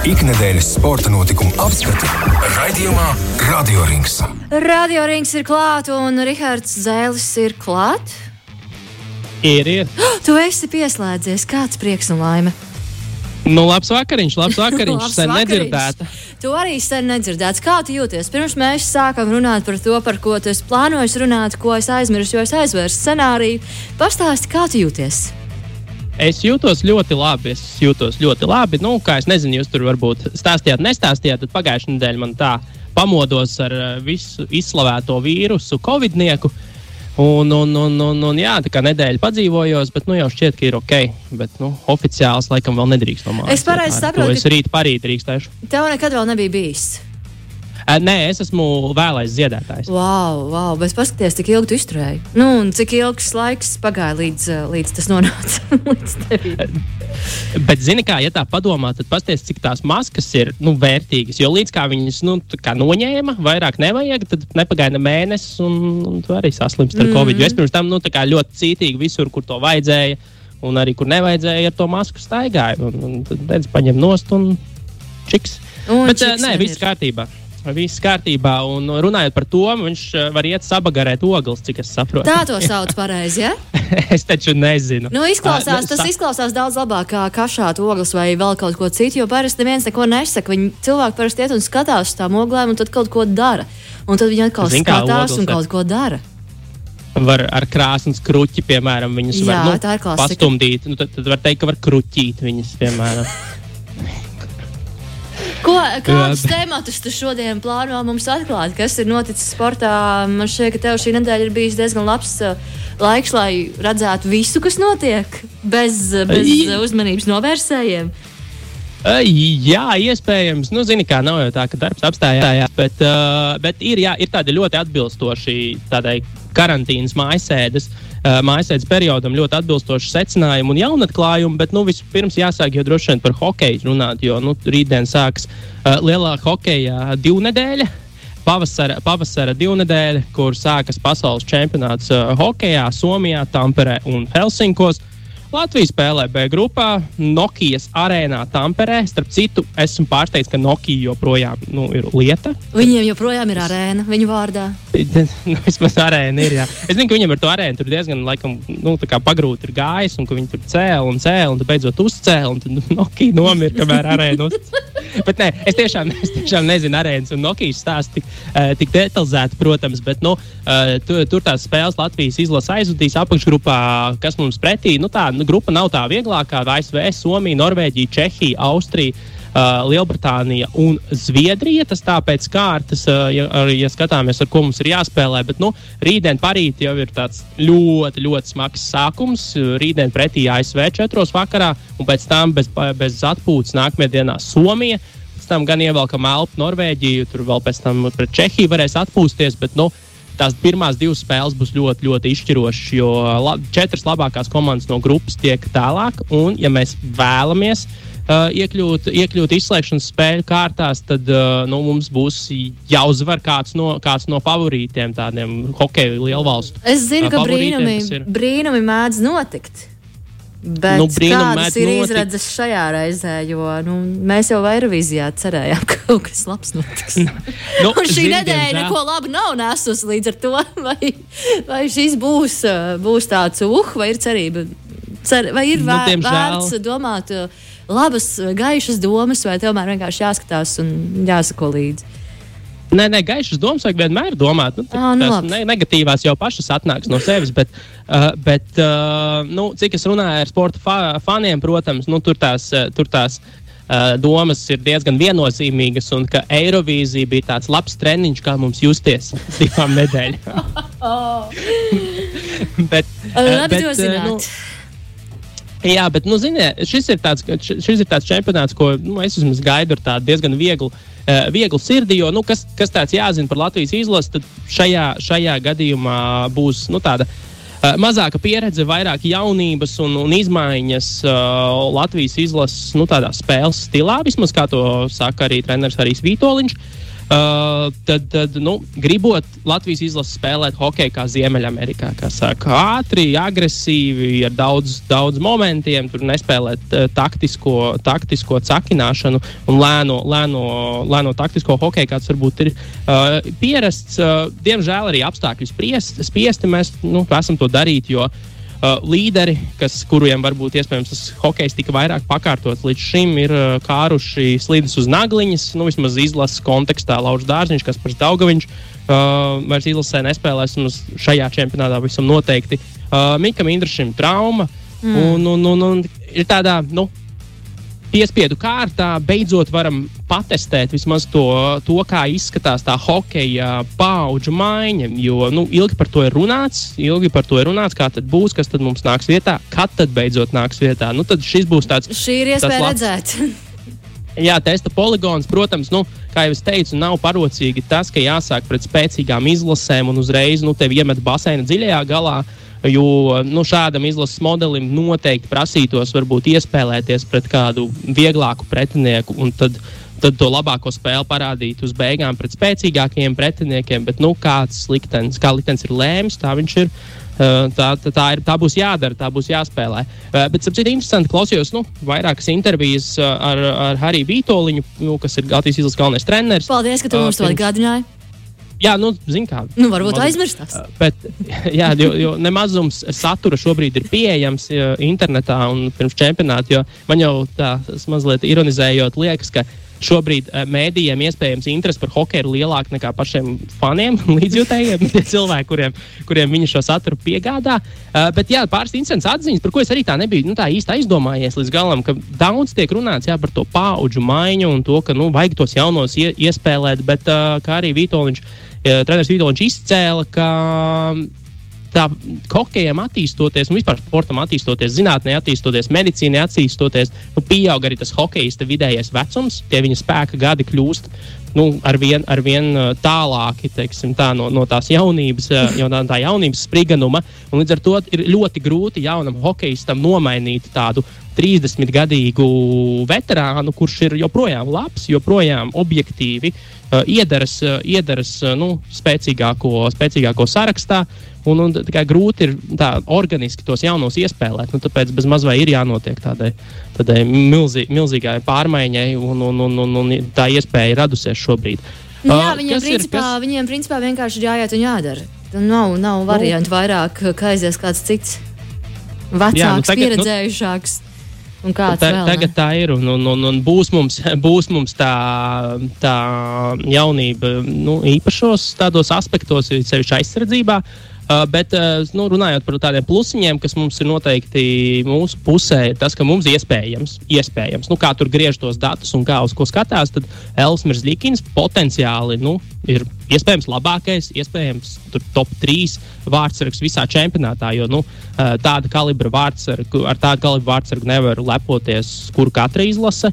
Ikdienas sporta notikumu apskatu raidījumā Radio Rings. Radio rings ir klāts un Rihards Zēlis ir klāts. Ir, ir. Tu esi pieslēdzies, kāds prieks un laime. Nu, labs vakariņš, labs vakariņš. Labs sen nedzirdēta. Tu arī sen nedzirdēts. Kā tu jūties? Pirms mēs sākam runāt par to, par ko tu esi plānojis runāt, ko es aizmirsu, jo es aizvērsu scenāriju. Pastāsti, kā tu jūties? Es jūtos ļoti labi. Es jūtos ļoti labi. Nu, kā es nezinu, jūs tur varbūt stāstījāt, nestāstījāt. Tad pagājušajā nedēļā man tā pamodos ar eh, visu izslavēto vīrusu, covidnieku. Un, un, un, un, un jā, tā kā nedēļa padzīvojos, bet nu, jau šķiet, ka ir ok. Bet nu, oficiāls laikam vēl nedrīkst no mājas. Es pareizi saprotu, To Es rīt parīt drīkstēšu. Tev nekad vēl nebija bijis. Nē, es esmu vēlais dziedātājs. Wow, wow, bet paskaties, cik ilgi tu izturēji. Nu, un cik ilgs laiks pagāja līdz, līdz tas nonāca līdz tevim. Bet, zini, kā, ja tā padomā, tad pasties, cik tās maskas ir nu, vērtīgas. Jo līdz kā viņas nu, kā noņēma, vairāk nevajag, tad nepagaida mēnesis, un, un tu arī saslimsti ar mm. covid. Jo es pirms tam nu, ļoti cītīgi visur, kur to vajadzēja, un arī kur nevajadzēja, ar to masku staigāju. Un, un tad paņem nost un čiks. Un Bet, čiks nē, viss ir. kārtībā. Viss kārtībā, un runājot par to, viņš eh, var iet sabagarēt ogles, cik es saprotu. Tā to sauc pareizi, ja? es taču nezinu. Nu, izklausās, Ā, tas izklausās daudz labāk kā kašāt ogles vai vēl kaut ko citu, jo parasti neviens neko nesaka. Viņi cilvēki parasti iet un skatās uz tām oglēm un tad kaut ko dara. Un tad viņi atkal Zini, kā skatās ogles un kaut ko dara. var ar krāsnes kruķi, piemēram, viņas Jā, var nu, pastumdīt. Nu, tad, tad var teikt, ka var kruķīt viņas, piemēram. Ko, kādus tematus tu šodien plāno mums atklāt? Kas ir noticis sportā? Man šķiet, ka tev šī nedēļa ir bijis diezgan labs uh, laiks, lai redzētu visu, kas notiek, bez, uh, bez uh, uzmanības novērsējiem. Jā, iespējams. Nu, zini, kā nav jau tā, ka darbs apstājās, bet, uh, bet ir, jā, ir tādi ļoti atbilstoši tādai karantīnas mājasēdes, uh, mājasēdes periodam, ļoti atbilstoši secinājumi un jaunatklājumi. Bet nu, vispirms jāsāk jau droši vien par hokeju runāt, jo nu, rītdien sāks uh, lielā hokeja divu nedēļu. Pavasara, pavasara divnedēļa, kur sākas pasaules čempionāts uh, hokeja, Somijā, Tamperē un Helsinkos. Latvija spēlē B grupā, Nokijas arēnā Tamperē. Starp citu, esmu pārsteigts, ka Nokija joprojām nu, ir lieta. Viņiem joprojām ir arēna viņu vārdā. nu, vismaz arēna ir. Jā. Es zinu, ka viņam ar to arēnu tur diezgan laikam, nu, pagrūti ir gājis, un ka viņi tur cēlīja un cēlīja, un tad beidzot uzcēla, un tad Nokija nomira, kamēr arēna uzcēla. Bet nē, es tiešām, es tiešām nezinu arēnas un Nokijas stāstu tik, uh, tik detalizēti, protams, bet nu, uh, tur, tur tās spēles Latvijas izlase aizvadīs apakšgrupā, kas mums pretī. Nu, tā grupa nav tā vieglākā. ASV, Somija, Norvēģija, Čehija, Austrija. Uh, Lielbritānija un Zviedrija. Tas tā pēc kārtas, uh, ja, ar- ja skatāmies, ar ko mums ir jāspēlē. Bet nu, rītdien parīt jau ir tāds ļoti, ļoti smags sākums. Uh, Rītdien pretī ASV 4. vakarā, un pēc tam bez, bez atpūtas nākamajā dienā Somija. Pēc tam gan ievelkam Alpu, Norvēģiju, tur vēl pēc tam pret Čehiju varēs atpūsties. Bet, nu, tās pirmās divas spēles būs ļoti, ļoti izšķirošas, jo la, četras labākās komandas no grupas tiek tālāk. Un, ja mēs vēlamies uh, iekļūt, iekļūt izslēgšanas spēļu kārtās, tad uh, nu, mums būs jāuzvar kāds no, kāds no favorītiem, tādiem hokeja lielvalstu. Es zinu, uh, ka brīnumi, brīnumi mēdz notikt. Bet Nu, kādas ir notikt. izredzes šajā reizē? Jo nu, mēs jau Eirovīzijā cerējām, ka kaut kas labs notiks. Nu, Un šī zini, nedēļa diemžēl- neko labu nav nesusi līdz ar to. Vai, vai šis būs, būs tāds uh, vai ir cerība? Cer, vai ir Nu, diemžēl. vērts domāt labas, gaišas domas, vai tomēr vienkārši jāskatās un jāsako līdzi? Nē, nē, gaišas domas vajag vienmēr domāt. Nu, Ā, nu tās ne, negatīvās jau pašas atnāks no sevis. Bet, uh, bet uh, nu, cik es runāju ar sporta fa faniem, protams, nu, tur tās, uh, tur tās uh, domas ir diezgan viennozīmīgas. Un ka Eirovīzija bija tāds labs treniņš, kā mums justies divām nedēļām. bet, Labi, bet, uh, nu, Jā, bet, nu, ziniet, šis ir tāds, šis ir tāds čempionāts, ko nu, es vismaz gaidu ar tādu diezgan vieglu, uh, vieglu sirdi. Jo, nu, kas, kas tāds jāzina par Latvijas izlasi, tad šajā, šajā gadījumā būs nu, tāda. Uh, mazāka pieredze, vairāk jaunības un, un izmaiņas uh, Latvijas izlases nu, spēles stilā, vismaz kā to saka arī treneris Harijs Vitoļņš. Uh, tad, tad nu, gribot Latvijas izlases spēlēt hokeju kā Ziemeļamerikā, kas saka, ātri, agresīvi, ar daudz, daudz momentiem, tur nespēlēt uh, taktisko, taktisko cakināšanu un lēno, lēno, lēno taktisko hokeju, kāds varbūt ir uh, pierasts. Uh, diemžēl arī apstākļu spiesti, spiesti mēs nu, esam to darīt, jo uh, uh, līderi, kas, kuriem varbūt iespējams tas hokejs tika vairāk pakārtots līdz šim, ir uh, kāruši slīdus uz nagliņas. Nu, vismaz izlases kontekstā Lauris Dārziņš, kas par Daugaviņš uh, vairs izlasē nespēlēs, un šajā čempionātā visam noteikti. Uh, Mikam Indrašam trauma. Mm. Un, un, un, un ir tādā, nu, piespiedu kārtā beidzot varam patestēt vismaz to, to kā izskatās tā hokeja paudžu maiņa. Jo nu, ilgi par to ir runāts, ilgi par to ir runāts, kā tad būs, kas tad mums nāks vietā, kad tad beidzot nāks vietā. Nu, tad šis būs tāds. Šī ir iespēja redzēt. Jā, testa poligons, protams, nu, kā jau es teicu, nav parocīgi tas, ka jāsāk pret spēcīgām izlasēm un uzreiz nu, tevi iemet baseina dziļajā galā. Uh, Jo nu, šādam izlases modelim noteikti prasītos varbūt iespēlēties pret kādu vieglāku pretinieku. Tad, tad to labāko spēli parādīt uz beigām pret spēcīgākiem pretiniekiem. Bet nu, kāds liktenis, kā liktenis ir lēms, tā viņš ir. Tā, tā, tā, ir, tā būs jādara, tā būs jāspēlē. Bet, ap citu, interesanti klausījos nu, vairākas intervijas ar, ar Hariju Vitoļiņu, nu, kas ir Latvijas izlases galvenais treneris. Paldies, ka tu mums to atgādināji. Jā, nu, zin kā. Nu, varbūt aizmirstās. Bet, jā, jo, jo nemazums satura šobrīd ir pieejams jā, internetā un pirms čempionāta. Man jau tā mazliet ironizējot, liekas, ka šobrīd mēdījiem iespējams interese par hokeju ir lielāka nekā pašiem faniem, līdzjutējiem, tie cilvēki, kuriem, kuriem viņi šo saturu piegādā. Uh, bet jā, pāris interesants atziņas, par ko es arī tā nebiju nu, tā īsti aizdomājies līdz galam, ka daudz tiek runāts jā, par to paudžu maiņu un to, ka nu, vajag tos jaunos ie, iespēlēt, bet uh, kā arī Vitoļņš treneris Vitoļņš izcēla, ka tā hokejam attīstoties, un vispār sportam attīstoties, zinātnē attīstoties, medicīnā attīstoties, nu, pieaug arī tas hokeja vidējais vecums, tie viņa spēka gadi kļūst. Nu, ar vien, ar vien tālāki teiksim, tā, no, no tās jaunības, jau tā, tā jaunības spriganuma. Līdz ar to ir ļoti grūti jaunam hokeistam nomainīt tādu 30-gadīgu veterānu, kurš ir joprojām labs, joprojām objektīvi uh, iedaras, uh, iedaras uh, nu, spēcīgāko, spēcīgāko sarakstā. Un, un tā grūti ir tā organiski tos jaunos iespēlēt. Nu, tāpēc bez mazliet ir jānotiek tādai, tādai milzī, milzīgai pārmaiņai, un, un, un, un, un tā iespēja ir radusies šobrīd. Nu, jā, viņiem, principā, ir, kas... viņiem principā vienkārši ir jāiet un jādara. Nav, nav variantu nu, vairāk, kā aizies kāds cits vecāks, jā, nu, tagad, pieredzējušāks. Nu, Ta, vēl, tagad tā ir un, un, un, un būs, mums, būs mums tā, tā jaunība nu, īpašos tādos aspektos, sevišķi aizsardzībā. Uh, bet, uh, nu, runājot par tādiem plusiņiem, kas mums ir noteikti mūsu pusē, ir tas, ka mums iespējams, iespējams nu, kā tur griež tos datus un kā uz ko skatās, tad Elsmers Likins potenciāli nu, ir iespējams labākais, iespējams top 3 vārdsargs visā čempionātā. Jo nu, uh, tāda kalibra vārdsargu, ar tādu kalibra vārdsargu nevar lepoties, kur katra izlase.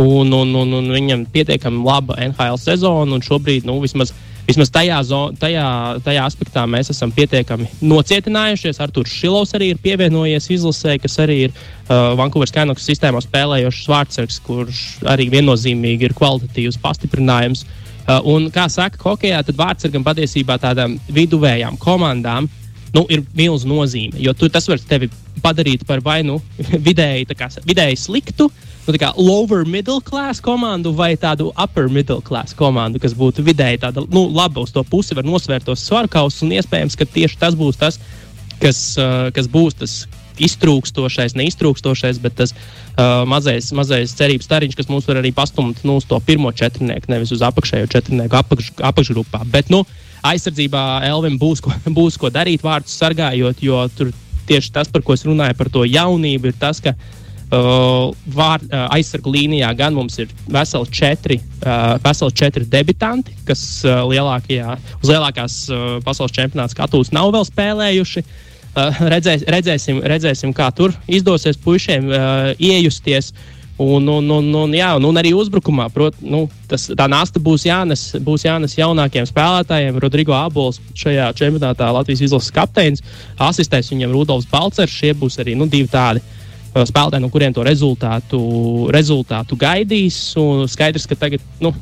Un, un, un, un viņam pietiekami laba NHL sezona, un šobrīd nu, vismaz vismaz tajā, tajā, tajā aspektā mēs esam pietiekami nocietinājušies. Arthurs Šilovs arī ir pievienojies izlasē, kas arī ir uh, Vankūveras Canucks sistēmā spēlējošs vārdsargs, kurš arī viennozīmīgi ir kvalitatīvs pastiprinājums. Uh, un, kā saka, hokeja, vārdsargam patiesībā tādām viduvējām komandām nu, ir milzīga nozīme. Jo tu, tas var tevi padarīt par vai nu vidēji, kā, vidēji sliktu, nu, lower middle class komandu vai tādu upper middle class komandu, kas būtu vidēji tāda nu, laba uz to pusi, var nosvērt tos svarkaus. Un iespējams, ka tieši tas būs tas, kas, uh, kas būs tas iztrūkstošais, neiztrūkstošais, bet tas uh, mazais, mazais cerības stariņš, kas mums var arī pastumt nu, uz to pirmo četrnieku, nevis uz apakšējo četrnieku apakš, apakšgrupā. Bet nu, aizsardzībā Elvim būs ko, būs ko darīt, vārdus sargājot, jo tur tieši tas, par ko es runāju, par to jaunību, ir tas, ka Uh, vār, uh, aizsargu līnijā gan mums ir veseli četri, uh, veseli četri debitanti, kas uh, lielākajā, uz lielākās uh, pasaules čempionāta skatuves nav vēl spēlējuši. Uh, redzēs, redzēsim, redzēsim, kā tur izdosies puišiem uh, iejusties. Un, un, un, un, jā, un, un arī uzbrukumā, prot, nu, tas, tā nasta būs jānes, būs jānes jaunākiem spēlētājiem. Rodrigo Abols šajā čempionātā Latvijas izlases kapteinis, asistēs viņam Rudolfs Balcers. Šie būs arī nu, divi tādi uh, spēlētāji, no kuriem to rezultātu, rezultātu gaidīs. Skaidrs, ka tagad nu,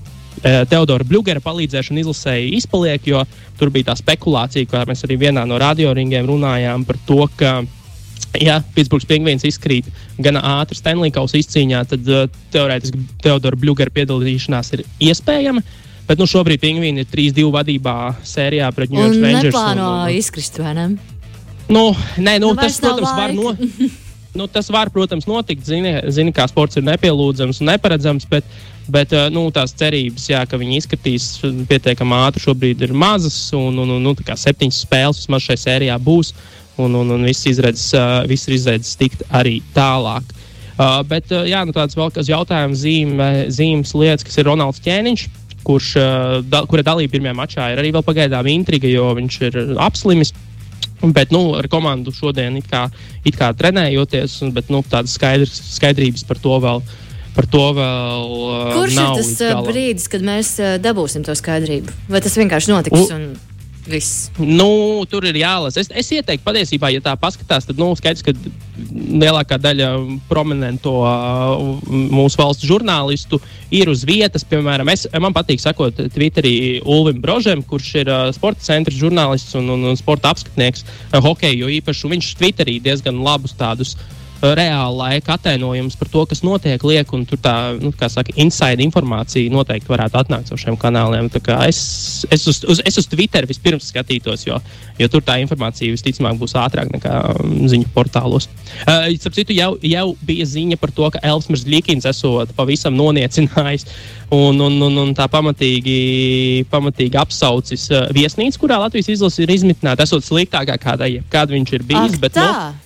Teodora Bļūgera palīdzēšana izlasēji izpaliek, jo tur bija tā spekulācija, kā mēs arī vienā no radioringiem runājām par to, ka ja Pitsburgas pingvīns izkrīt gan ātri Stanley Kausa izcīņā, tad uh, teorētiski Teodora Bļūgera piedalīšanās ir iespējama. Bet nu, šobrīd pingvīni ir 3-2 vadībā sērijā pret New York Rangers. Neplāno un, un, izkrist, vai ne? Nu, nē, nu, nu tas, protams, var no. Nu, tas var, protams, notikt. Zini, zini, kā sports ir nepielūdzams un neparedzams, bet, bet nu, tās cerības, jā, ka viņi izskatīs pietiekami ātri, šobrīd ir mazas. Un, un, un nu, septiņas spēles vismaz šajā sērijā būs. Un, un, un viss izredzes, uh, viss izredzes tikt arī tālāk. Uh, bet uh, jā, nu, tāds vēl kāds jautājums, zīme, zīmes lietas, kas ir Ronalds Ķēniņš kurš, da, kura dalība pirmajā mačā ir arī vēl pagaidām intriga, jo viņš ir apslimis. Bet nu, ar komandu šodien it kā, it kā trenējoties, bet nu, tādas skaidrs, skaidrības par to vēl. Par to vēl Kurš nav ir tas brīdis, kad mēs dabūsim to skaidrību? Vai tas vienkārši notiks? U un... Viss. Nu, tur ir jālasa. Es, es ieteiktu, patiesībā, ja tā paskatās, tad nu, skaidrs, ka lielākā daļa prominento uh, mūsu valsts žurnālistu ir uz vietas. Piemēram, es, man patīk sakot Twitterī Ulvim Brožem, kurš ir uh, sporta centra žurnālists un, un, un sporta apskatnieks uh, hokeju, īpaši viņš Twitterī diezgan labus tādus uh, reāla laika atainojums par to, kas notiek, liek, un tur tā, nu, kā saka, inside informācija noteikti varētu atnākt no šiem kanāliem. Es, es, uz, uz, es uz Twitter vispirms skatītos, jo, jo tur tā informācija visticamāk būs ātrāk nekā um, ziņu portālos. Uh, citu, jau, jau bija ziņa par to, ka Elvis Līkins esot pavisam noniecinājis un, un, un, un tā pamatīgi, pamatīgi apsaucis uh, viesnīcu, kurā Latvijas izlase ir izmitināta, esot sliktākā kādā, kāda viņš ir bijis. Ak, bet, tā. nu,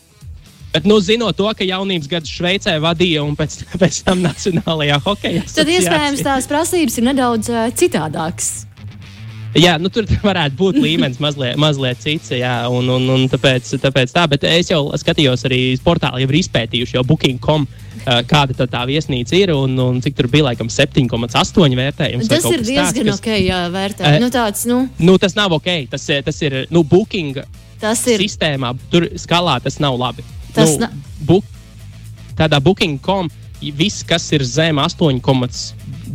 Bet, nu, zinot to, ka jaunības gadus Šveicē vadīja un pēc, pēc tam Nacionālajā hokeja asociācijā. Tad iespējams tās prasības ir nedaudz uh, citādākas. Jā, nu, tur varētu būt līmenis mazliet, mazliet cits. Jā, un, un, un tāpēc, tāpēc tā, bet es jau skatījos, arī portāli jau ir izpētījuši, jau Booking.com, uh, kāda tā, tā viesnīca ir un, un cik tur bija laikam 7,8 vērtējums. Tas ir diezgan tāds, kas, ok, jā, vērtē. Uh, nu, tāds, nu. nu, tas nav ok. Tas, tas ir nu, Booking tas ir... sistēmā, tur skalā tas nav labi. Tas nu, bu, tādā booking.com viss, kas ir zem 8,9,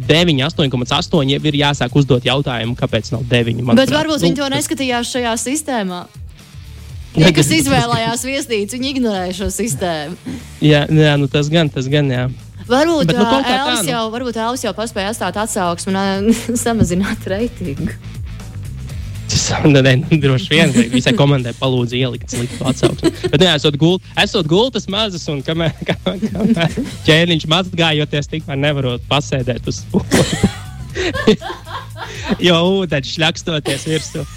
8,8, jau ir jāsāk uzdot jautājumu, kāpēc nav 9. Manuprāt. Bet varbūt nu, viņi to neskatījās šajā sistēmā. Tie, kas izvēlējās viesnīcu, viņi ignorēja šo sistēmu. jā, jā nu tas gan, tas gan, jā. Varbūt Bet, nu, Elvis nu. jau, varbūt Elvis jau paspēja atstāt atsauksmi un samazināt reitingu. Nē, nē, nu, droši vien visai komandai palūdzu ielikt sliktu atsauksmi. Bet, nē, esot, gult, esot gultas mazas un kamēr, kamēr, kamēr ķēniņš mazgājoties, tikmēr nevarot pasēdēt uz spūles. jo ūdeņš šļakstoties virsū.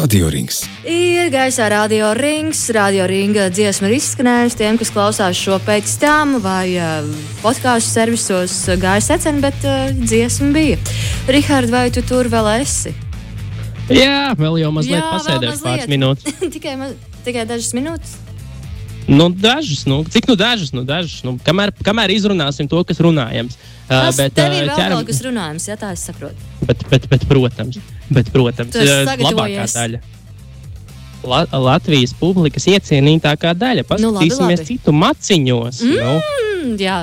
Radio Rings. Ir gaisā radio rings, radio ringa dziesma ir izskanējusi tiem, kas klausās šo pēc tam, vai uh, podkāstu servisos gāja secen, bet uh, dziesma bija. Rihard, vai tu tur vēl esi? Jā, vēl jau mazliet pasēdēšu pāris minūtes. tikai, ma tikai dažas minūtes. Nu, dažas, nu, cik nu dažas, nu, dažas. Nu, kamēr, kamēr izrunāsim to, kas runājams. Tas uh, bet, tev ir vēl ķeram... kaut kas runājams, ja tā es saprotu. Bet, bet, bet protams. Bet, protams, labākā daļa. La Latvijas publikas iecienītākā daļa. Paskatīsimies nu, labi, labi. citu maciņos. Mm, nu. Jā.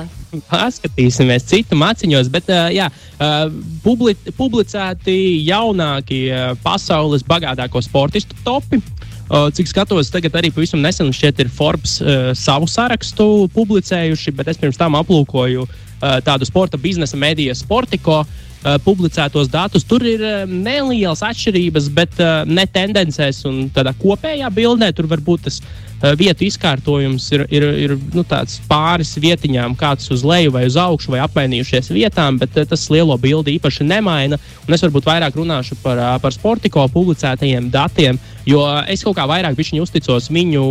Paskatīsimies citu maciņos, bet uh, jā, uh, publi publicēti jaunākie uh, pasaules bagātāko sportistu topi. Uh, cik skatos, tagad arī pavisam nesen šķiet, ir Forbes uh, savu sarakstu publicējuši, bet es pirms tam aplūkoju uh, tādu sporta biznesa mediju Sportiko. Uh, uh, publicētos datus. Tur ir uh, nelielas atšķirības, bet uh, ne tendencēs un tādā kopējā bildē. Tur varbūt tas vietu izkārtojums ir, ir, ir nu, pāris vietiņām, kāds uz leju vai uz augšu, vai apmainījušies vietām, bet tas lielo bildi īpaši nemaina. Un es varbūt vairāk runāšu par, par sportiko publicētajiem datiem, jo es kaut kā vairāk uzticos viņu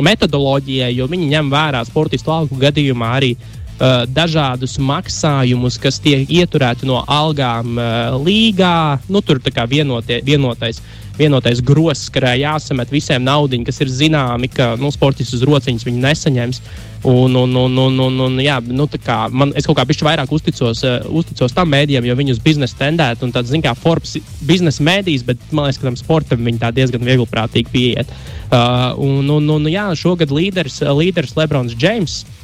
metodoloģijai, jo viņi ņem vērā sportistu algu gadījumā arī Uh, dažādus maksājumus, kas tiek ieturēti no algām uh, līgā. Nu, tur kā vienotie, vienotais vienotais grozs, kurā jāsamet visiem naudiņi, kas ir zināmi, ka nu, sportists uz rociņas viņi nesaņems. Un, un, un, un, un, un, jā, nu, kā, man, es kaut kā pišķi vairāk uzticos, uh, uzticos tam mēdījam, jo viņi uz biznesa tendētu. Un tāds, zin, kā Forbes biznesa mēdījis, bet man liekas, ka tam sportam viņi tā diezgan vieglprātīgi pieiet. Uh, un, un, un, jā, šogad līderis, līderis Lebrons Džeims uh,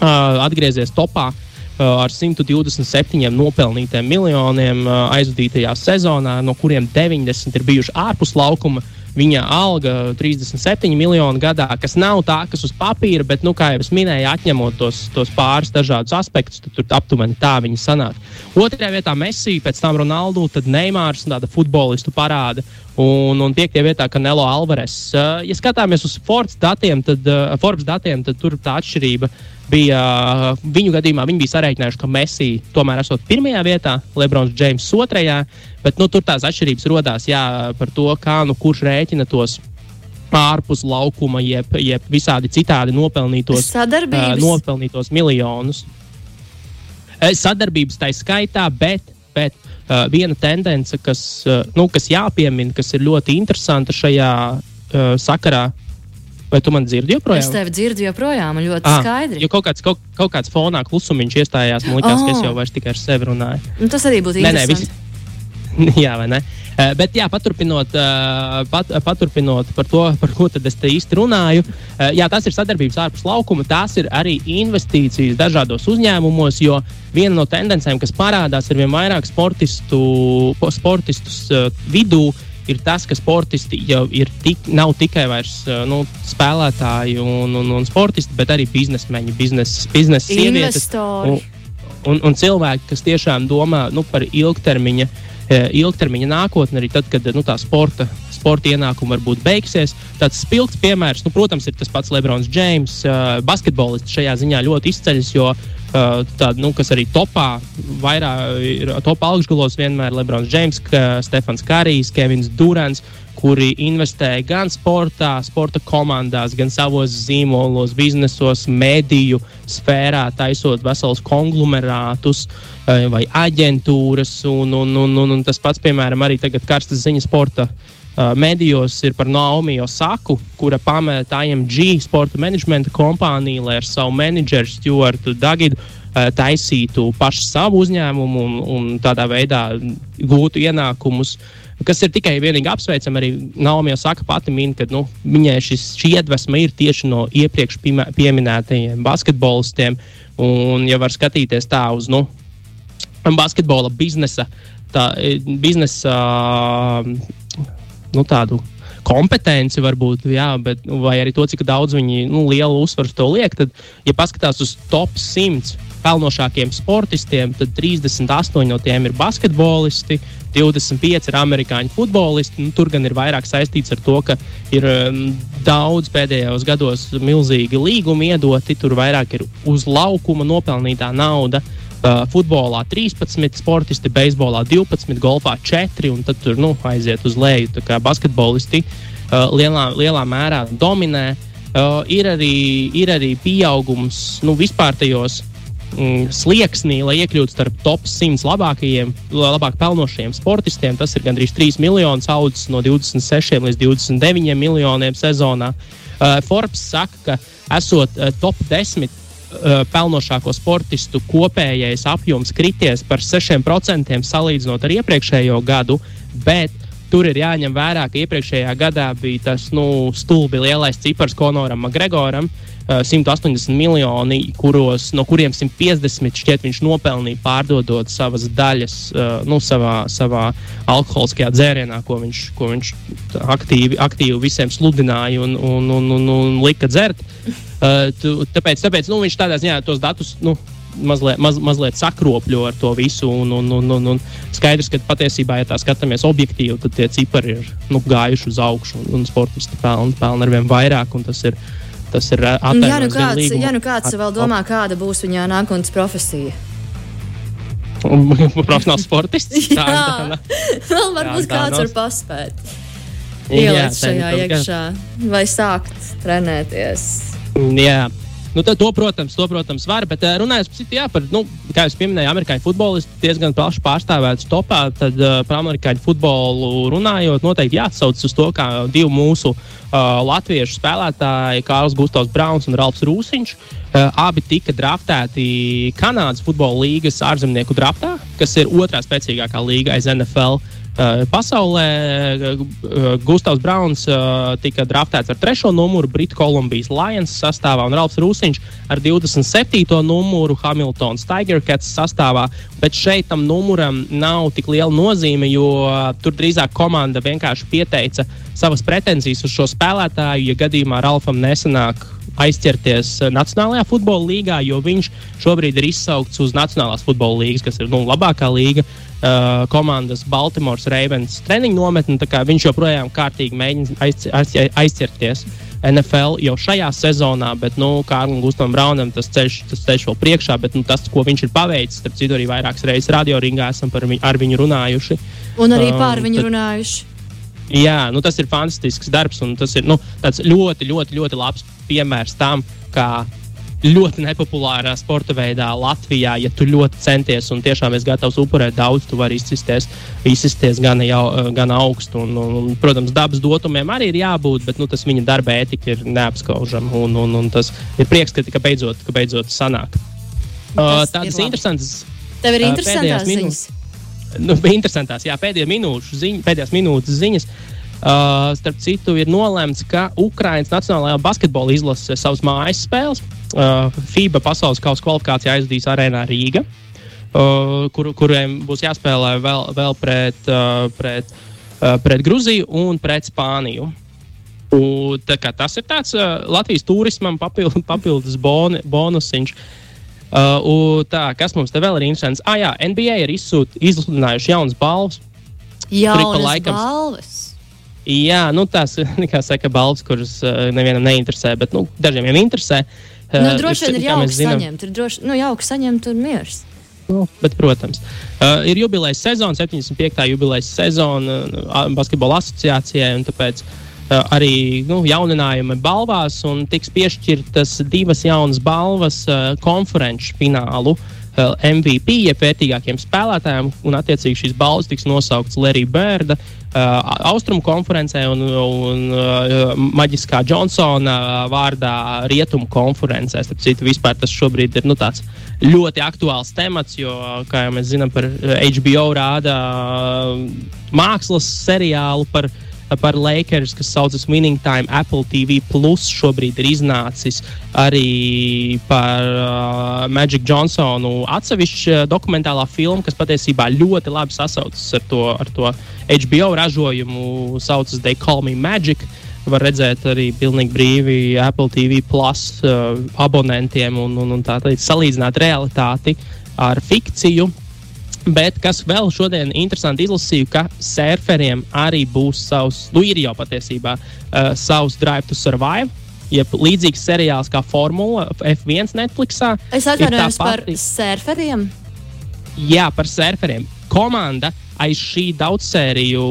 atgriezies topā. Uh, ar 127 nopelnītiem miljoniem uh, aizvadītajā sezonā, no kuriem 90 ir bijuši ārpus laukuma. Viņa alga 37 miljoni gadā, kas nav tā, kas uz papīra, bet, nu, kā jau es minēju, atņemot tos, tos pāris dažādus aspektus, tad tur aptuveni tā viņa sanāk. Otrajā vietā Messi, pēc tam Ronaldu, tad Neimārs, tāda futbolistu parāda. Un, un piektajā vietā Kanelo Alvarez. Ja skatāmies uz Forbes datiem, tad, Forbes datiem, tad tur tā atšķirība bija. Viņu gadījumā viņi bija sarēķinājuši, ka Messi tomēr esot pirmajā vietā, Lebrons Džeims otrajā. Bet nu, tur tās atšķirības radās par to, kā nu kurš rēķina tos ārpus laukuma, jeb, jeb visādi citādi nopelnītos, uh, nopelnītos miljonus. Sadarbības tā skaitā, bet, bet uh, viena tendence, kas, uh, nu, kas jāpiemina, kas ir ļoti interesanta šajā uh, sakarā. Vai tu man dzirdi joprojām? Es tevi dzirdu joprojām, ļoti ah, skaidri. Jo kaut kāds, kaut, kaut kāds fonā klusumiņš iestājās, man liekas, oh. ka es jau vairs tikai ar sevi runāju. Nu, tas arī būtu interesanti. Nē, nē, jā, vai ne? Uh, bet, jā, paturpinot, uh, pat, paturpinot par to, par ko es te īsti runāju, uh, jā, tas ir sadarbības ārpus laukuma, tās ir arī investīcijas dažādos uzņēmumos, jo viena no tendencēm, kas parādās ar vien vairāk sportistu, sportistus vidū, ir tas, ka sportisti jau ir tik, nav tikai vairs, nu, spēlētāji un, un, un sportisti, bet arī biznesmeņi, biznesa biznes sievietes. Un, un, un cilvēki, kas tiešām domā nu, par ilgtermiņa ilgtermiņa nākotni, arī tad, kad nu, tā sporta, sporta ienākumi varbūt beigsies. Tāds spilgts piemērs, nu, protams, ir tas pats Lebrons Džeims. Basketbolists šajā ziņā ļoti izceļas, jo tāda, nu, kas arī topā, vairāk ir topā augšgalos vienmēr Lebrons Džeims, Stefans Kārijs, Kevins Durants kuri investēja gan sportā, sporta komandās, gan savos zīmolos, biznesos, mediju sfērā, taisot veselus konglomerātus eh, vai aģentūras. Un, un, un, un, un tas pats, piemēram, arī tagad karstas ziņas sporta. Uh, medijos ir par Naomi Osaku, kura pameta IMG sporta menedžmenta kompāniju, lai ar savu menedžeru Stuartu Dagidu uh, taisītu pašu savu uzņēmumu un, un tādā veidā gūtu ienākumus uh, kas ir tikai vienīgi apsveicami. Arī Naomi jau saka, pati min, ka nu, viņai šis, šī iedvesma ir tieši no iepriekš pieminētajiem basketbolistiem. Un, ja var skatīties tā uz nu, basketbola biznesa, tā, biznesa nu, tādu kompetenci, varbūt, jā, bet, vai arī to, cik daudz viņi nu, lielu uzsvaru to liek, tad, ja paskatās uz top 100 pelnošākiem sportistiem, tad 38 no tiem ir basketbolisti, 25 ir amerikāņu futbolisti. Nu, tur gan ir vairāk saistīts ar to, ka ir um, daudz pēdējos gados milzīgi līgumi iedoti, tur vairāk ir uz laukuma nopelnītā nauda. Uh, futbolā 13, sportisti, beisbolā 12, golfā 4, un tad tur nu, aiziet uz leju. Tā kā basketbolisti uh, lielā, lielā mērā dominē. Uh, ir, arī, ir arī pieaugums nu, vispār tajos mm, slieksnī, lai iekļūtu starp top 100 labākajiem, labāk pelnošajiem sportistiem. Tas ir gandrīz 3 miljonus audzis no 26 līdz 29 miljoniem sezonā. Uh, Forbes saka, ka esot uh, top 10 uh, pelnošāko sportistu kopējais apjoms krities par 6% salīdzinot ar iepriekšējo gadu, bet tur ir jāņem vērā, ka iepriekšējā gadā bija tas nu, stulbi lielais cipars Konoram Makgregoram. Uh, 180 miljoni, kuros, no kuriem 150 šķiet viņš nopelnīja pārdodot savas daļas nu, savā, savā alkoholiskajā dzērienā, ko viņš, ko viņš aktīvi, aktīvi visiem sludināja un, un, un, un, un lika dzert. Tāpēc, tāpēc nu, viņš tādā ziņā tos datus. Nu, mazliet, maz, mazliet sakropļo ar to visu. Un, un, un, un, un skaidrs, ka patiesībā, ja tā skatāmies objektīvi, tad tie cipari ir nu, gājuši uz augšu un, un sportisti pelna, pelna ar vien vairāk. Tas ir Tas ir attēlojums. Ja nu kāds, ja nu kāds vēl domā, kāda būs viņa nākotnes profesija. Profesionāls sportists. jā, tā, tā, vēl varbūt jā, kāds var paspēt. Ielikt šajā iekšā vai sākt trenēties. Jā. Nu, to, protams, to, protams, var. Bet uh, runājot citu, jā, par, nu, kā jau minēju, amerikāņu futbolistu diezgan plaši pārstāvēts topā. Tad uh, par amerikāņu futbolu runājot, noteikti jāatsaucas uz to, kā divi mūsu uh, latviešu spēlētāji, Kārls Gustavs Brauns un Ralfs Rūsiņš. Uh, abi tika draftēti Kanādas futbola līnijas ārzemnieku draftā, kas ir otrā spēcīgākā līga aiz NFL. Uh, Uh, pasaulē uh, Gustavs Brauns uh, tika draftēts ar trešo numuru Britu Kolumbijas Lions sastāvā un Ralfs Rūsiņš ar 27. numuru Hamiltonas Tiger Cats sastāvā. Bet šeit tam numuram nav tik liela nozīme, jo tur drīzāk komanda vienkārši pieteica savas pretenzijas uz šo spēlētāju, ja gadījumā Ralfam nesanāk aizķerties Nacionālajā futbola līgā, jo viņš šobrīd ir izsaukts uz Nacionālās futbola līnijas, kas ir nu, labākā līga uh, komandas Baltimore's Ravens treniņu nometni. Viņš joprojām kārtīgi mēģina aiz, aiz, aizķerties. NFL jau šajā sezonā, bet, nu, Kārlim Gustavam Braunam tas ceļš, tas ceļš vēl priekšā, bet nu, tas, ko viņš ir paveicis, starp citu, arī vairākas reizes radioringā esam par viņu, ar viņu runājuši. Un arī um, pār viņu tad, runājuši. Jā, nu, tas ir fantastisks darbs, un tas ir nu, ļoti, ļoti, ļoti labs piemērs tam, kā ļoti nepopulārā sporta veidā Latvijā, ja tu ļoti centies un tiešām esi gatavs upurēt daudz, tu vari izsisties, izsisties gan, jau, gan augstu. Un, un, protams, dabas dotumiem arī ir jābūt, bet nu, tas viņa darba ētika ir neapskaužama. Un, un, un tas ir prieks, ka, ka, beidzot, ka beidzot sanāk. Uh, tādas interesantas. Tev ir uh, interesantas ziņas. Nu, interesantās, jā, pēdējās minūtes, ziņ, pēdējās minūtes ziņas. Uh, starp citu, ir nolemts, ka Ukraiņas Nacionālajā basketbola izlase savas mājas spēles uh, FIBA pasaules kausa kvalifikācijā aizdīs arēnā Rīga, uh, kur, kuriem būs jāspēlē vēl, vēl pret, uh, pret, uh, pret Gruziju un pret Spāniju. Un, tas ir tāds uh, Latvijas turismam papildus, papildus boni, bonusiņš. Uh, tā, kas mums te vēl ir interesants? Ah, jā, NBA ir izsūt, izsludinājuši jaunas balvas. Jaunas balvas. Jā, nu, tās ir saka, balvas, kuras uh, nevienam neinteresē, bet nu, dažiem jau interesē. Uh, Nu, droši vien ir jauki saņemt, ir droši, nu, jauki saņemt un miers. Nu, bet, protams, uh, ir jubilejas sezona, 75. jubilejas sezona uh, Basketbola asociācijai, un tāpēc uh, arī nu, jauninājumi balvās, un tiks piešķirtas divas jaunas balvas uh, konferenču finālu uh, MVP, jeb vērtīgākiem spēlētājiem, un attiecīgi šīs balvas tiks nosauktas Larry Bērda austrumu konferencē un, un Maģiskā Džonsona vārdā rietumu konferencē. Starp citu, vispār tas šobrīd ir nu, ļoti aktuāls temats, jo, kā jau mēs zinām, par HBO rāda mākslas seriālu par viņa par Lakers, kas saucas Winning Time, Apple TV. Plus šobrīd ir iznācis arī par uh, Magic Johnsonu atsevišķa uh, dokumentālā filma, kas patiesībā ļoti labi sasaucas ar to, ar to HBO ražojumu, saucas They Call Me Magic. Var redzēt arī pilnīgi brīvi Apple TV plus uh, abonentiem un, un, un tā teikt, salīdzināt realitāti ar fikciju. Bet kas vēl šodien interesanti izlasīju, ka surferiem arī būs savs, nu ir jau patiesībā uh, savs Drive to Survive. Jeb līdzīgs seriāls kā Formula F1 Netflixā. Es atvainojos par surferiem. Jā, par surferiem. Komanda aiz šī daudzsēriju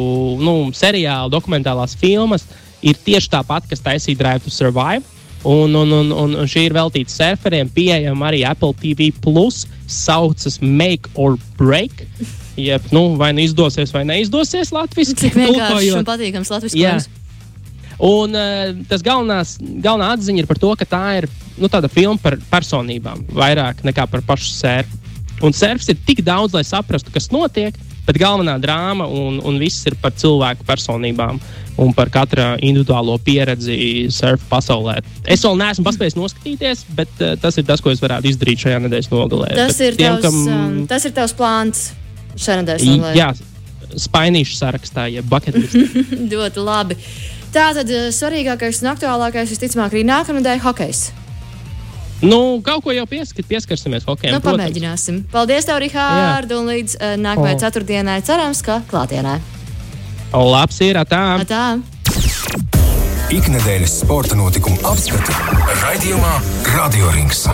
nu, seriāla, dokumentālās filmas ir tieši tāpat, kas taisīja Drive to Survive. Un, un, un, un šī ir veltīta surferiem, pieejama arī Apple TV. Plus, saucas Make or Break. Jeb, nu, vai nu izdosies, vai neizdosies latviešu. Cik vienkārši un patīkams latviešu. Un uh, tas galvenās, galvenā atziņa ir par to, ka tā ir nu, tāda filma par personībām, vairāk nekā par pašu sērfu. Un sērfs ir tik daudz, lai saprastu, kas notiek, bet galvenā drāma un, un viss ir par cilvēku personībām un par katra individuālo pieredzi surfa pasaulē. Es vēl neesmu paspējis noskatīties, bet uh, tas ir tas, ko es varētu izdarīt šajā nedēļas nogalē. Tas, bet ir, tiem, tavs, kam... um, tas ir tavs plāns šajā nedēļas nogalē. Jā, spainīšu sarakstā, ja buketlistā. Ļoti labi. Tā tad uh, svarīgākais un aktuālākais visticamāk arī nākamnedēļ hokejs. Nu, kaut ko jau pieskat, pieskarsimies hokejam. Nu, pamēģināsim. Paldies, tev, Rihārd, un līdz uh, nākamajai oh. ceturtdienai cerams, ka klātienē. Labs ir tā. tā. Ikdienas sporta notikumu apskatu raidījumā Radio Rings.